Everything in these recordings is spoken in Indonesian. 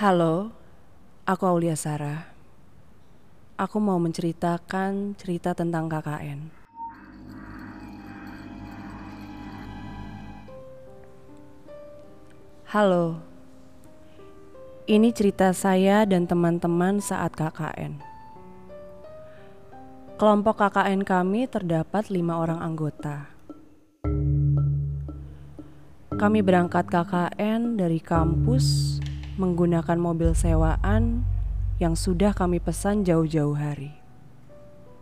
Halo, aku Aulia Sarah. Aku mau menceritakan cerita tentang KKN. Halo, ini cerita saya dan teman-teman saat KKN. Kelompok KKN kami terdapat lima orang anggota. Kami berangkat KKN dari kampus menggunakan mobil sewaan yang sudah kami pesan jauh-jauh hari.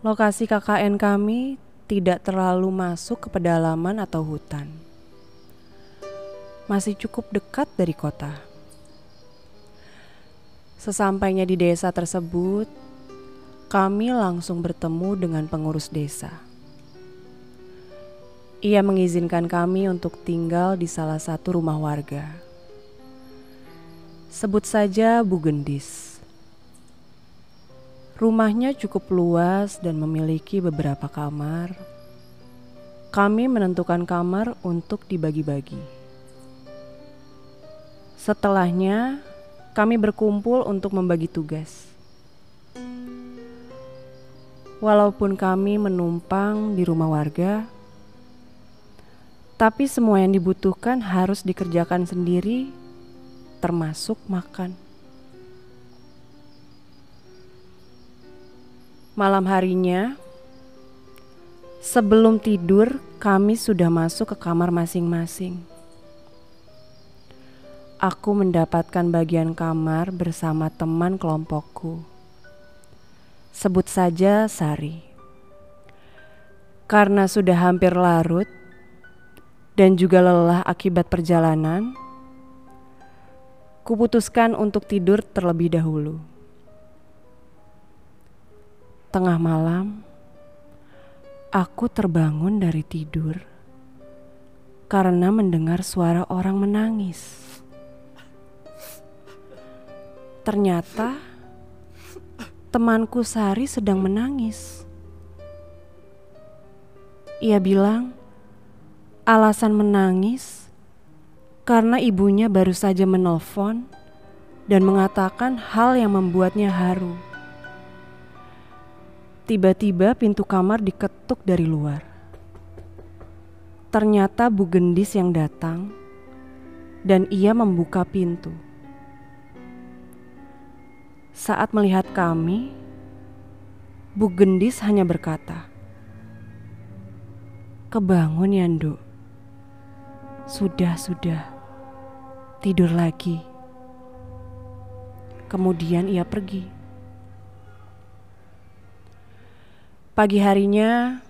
Lokasi KKN kami tidak terlalu masuk ke pedalaman atau hutan. Masih cukup dekat dari kota. Sesampainya di desa tersebut, kami langsung bertemu dengan pengurus desa. Ia mengizinkan kami untuk tinggal di salah satu rumah warga. Sebut saja Bu Gendis. Rumahnya cukup luas dan memiliki beberapa kamar. Kami menentukan kamar untuk dibagi-bagi. Setelahnya, kami berkumpul untuk membagi tugas. Walaupun kami menumpang di rumah warga, tapi semua yang dibutuhkan harus dikerjakan sendiri, termasuk makan. Malam harinya, sebelum tidur, kami sudah masuk ke kamar masing-masing. Aku mendapatkan bagian kamar bersama teman kelompokku. Sebut saja Sari. Karena sudah hampir larut dan juga lelah akibat perjalanan, kuputuskan untuk tidur terlebih dahulu. Tengah malam, aku terbangun dari tidur karena mendengar suara orang menangis. Ternyata temanku Sari sedang menangis. Ia bilang alasan menangis karena ibunya baru saja menelpon dan mengatakan hal yang membuatnya haru. Tiba-tiba pintu kamar diketuk dari luar. Ternyata Bu Gendis yang datang dan ia membuka pintu. Saat melihat kami, Bu Gendis hanya berkata, "Kebangun ya, Nduk. Sudah, sudah. Tidur lagi." Kemudian ia pergi. Pagi harinya,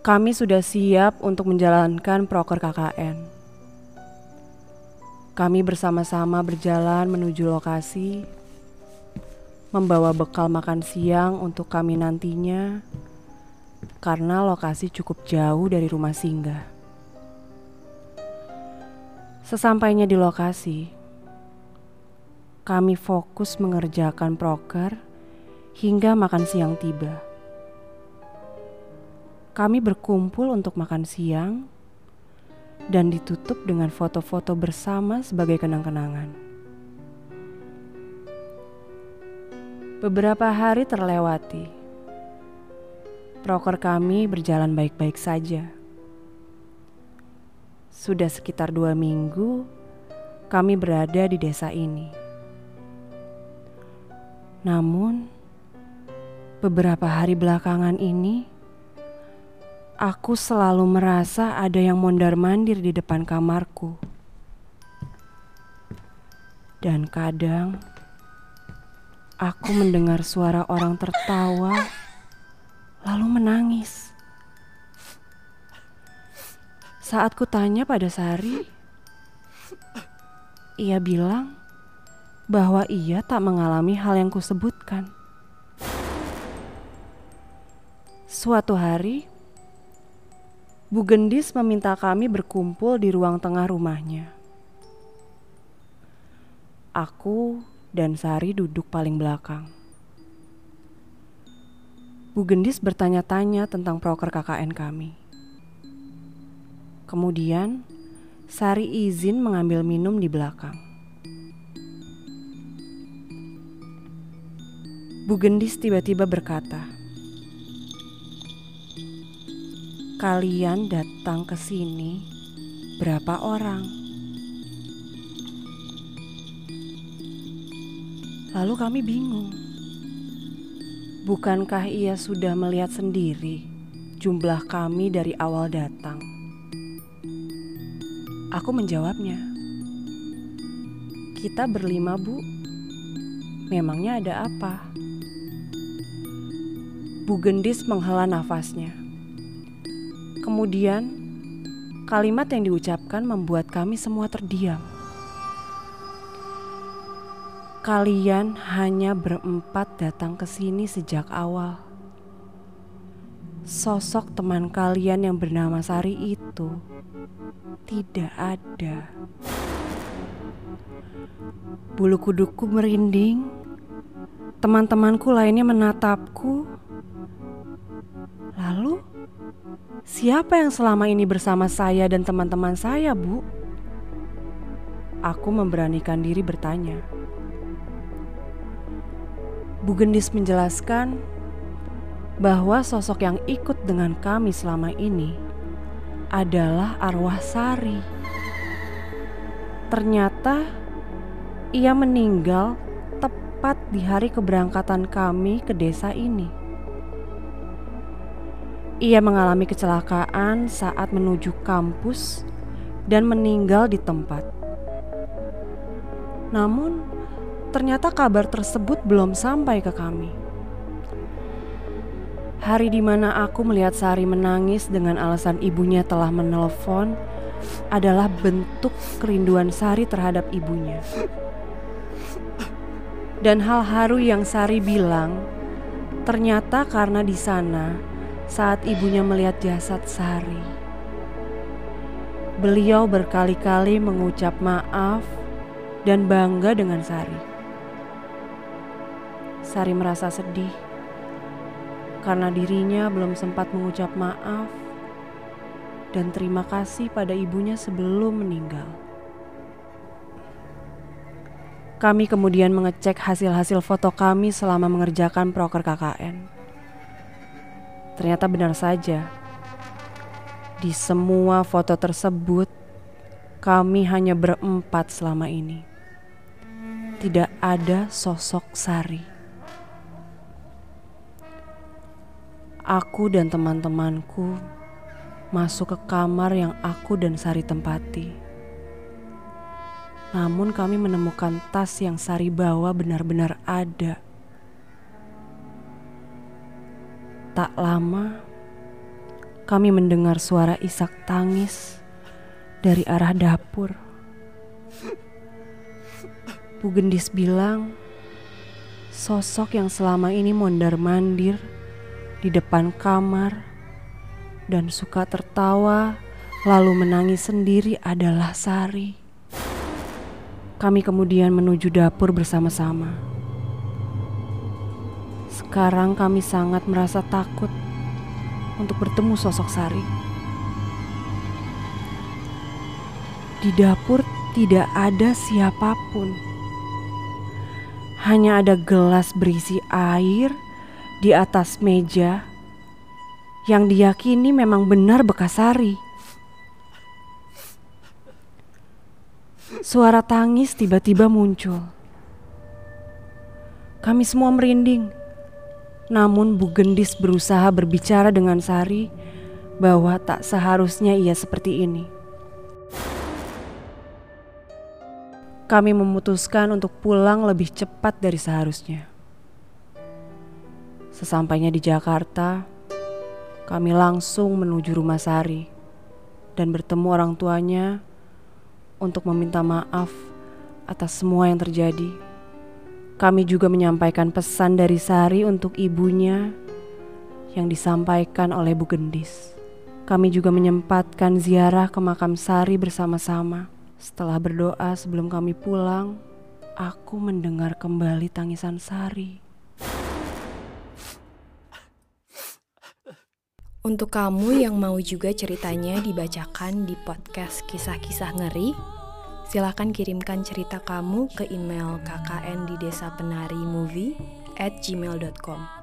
kami sudah siap untuk menjalankan proker KKN. Kami bersama-sama berjalan menuju lokasi, membawa bekal makan siang untuk kami nantinya, karena lokasi cukup jauh dari rumah singgah. Sesampainya di lokasi, kami fokus mengerjakan proker hingga makan siang tiba. Kami berkumpul untuk makan siang dan ditutup dengan foto-foto bersama sebagai kenang-kenangan. Beberapa hari terlewati. Proker kami berjalan baik-baik saja. Sudah sekitar dua minggu, kami berada di desa ini. Namun, Beberapa hari belakangan ini, aku selalu merasa ada yang mondar-mandir di depan kamarku. Dan kadang aku mendengar suara orang tertawa lalu menangis. Saat ku tanya pada Sari, ia bilang bahwa ia tak mengalami hal yang kusebutkan. Suatu hari, Bu Gendis meminta kami berkumpul di ruang tengah rumahnya. Aku dan Sari duduk paling belakang. Bu Gendis bertanya-tanya tentang proker KKN kami. Kemudian, Sari izin mengambil minum di belakang. Bu Gendis tiba-tiba berkata, "Kalian datang ke sini berapa orang?" Lalu kami bingung. Bukankah ia sudah melihat sendiri jumlah kami dari awal datang? Aku menjawabnya, "Kita berlima, Bu. Memangnya ada apa?" Bu Gendis menghela nafasnya. Kemudian, kalimat yang diucapkan membuat kami semua terdiam. Kalian hanya berempat datang ke sini sejak awal. Sosok teman kalian yang bernama Sari itu tidak ada. Bulu kuduku merinding. Teman-temanku lainnya menatapku Lalu, siapa yang selama ini bersama saya dan teman-teman saya, Bu? Aku memberanikan diri bertanya. Bu Gendis menjelaskan bahwa sosok yang ikut dengan kami selama ini adalah arwah Sari. Ternyata ia meninggal tepat di hari keberangkatan kami ke desa ini. Ia mengalami kecelakaan saat menuju kampus dan meninggal di tempat. Namun, ternyata kabar tersebut belum sampai ke kami. Hari di mana aku melihat Sari menangis dengan alasan ibunya telah menelpon adalah bentuk kerinduan Sari terhadap ibunya. Dan hal haru yang Sari bilang, ternyata karena di sana saat ibunya melihat jasad Sari. Beliau berkali-kali mengucap maaf dan bangga dengan Sari. Sari merasa sedih karena dirinya belum sempat mengucap maaf dan terima kasih pada ibunya sebelum meninggal. Kami kemudian mengecek hasil-hasil foto kami selama mengerjakan proker KKN. Ternyata benar saja. Di semua foto tersebut, kami hanya berempat selama ini. Tidak ada sosok Sari. Aku dan teman-temanku masuk ke kamar yang aku dan Sari tempati. Namun kami menemukan tas yang Sari bawa benar-benar ada Tak lama, kami mendengar suara isak tangis dari arah dapur. Bu Gendis bilang, sosok yang selama ini mondar-mandir di depan kamar dan suka tertawa lalu menangis sendiri adalah Sari. Kami kemudian menuju dapur bersama-sama. Sekarang kami sangat merasa takut untuk bertemu sosok Sari. Di dapur tidak ada siapa pun. Hanya ada gelas berisi air di atas meja yang diyakini memang benar bekas Sari. Suara tangis tiba-tiba muncul. Kami semua merinding namun Bu Gendis berusaha berbicara dengan Sari bahwa tak seharusnya ia seperti ini. Kami memutuskan untuk pulang lebih cepat dari seharusnya. Sesampainya di Jakarta, kami langsung menuju rumah Sari dan bertemu orang tuanya untuk meminta maaf atas semua yang terjadi. Kami juga menyampaikan pesan dari Sari untuk ibunya yang disampaikan oleh Bu Gendis. Kami juga menyempatkan ziarah ke makam Sari bersama-sama. Setelah berdoa sebelum kami pulang, aku mendengar kembali tangisan Sari. Untuk kamu yang mau juga ceritanya dibacakan di podcast kisah-kisah ngeri, Silahkan kirimkan cerita kamu ke email kkn di desa penari movie at gmail.com.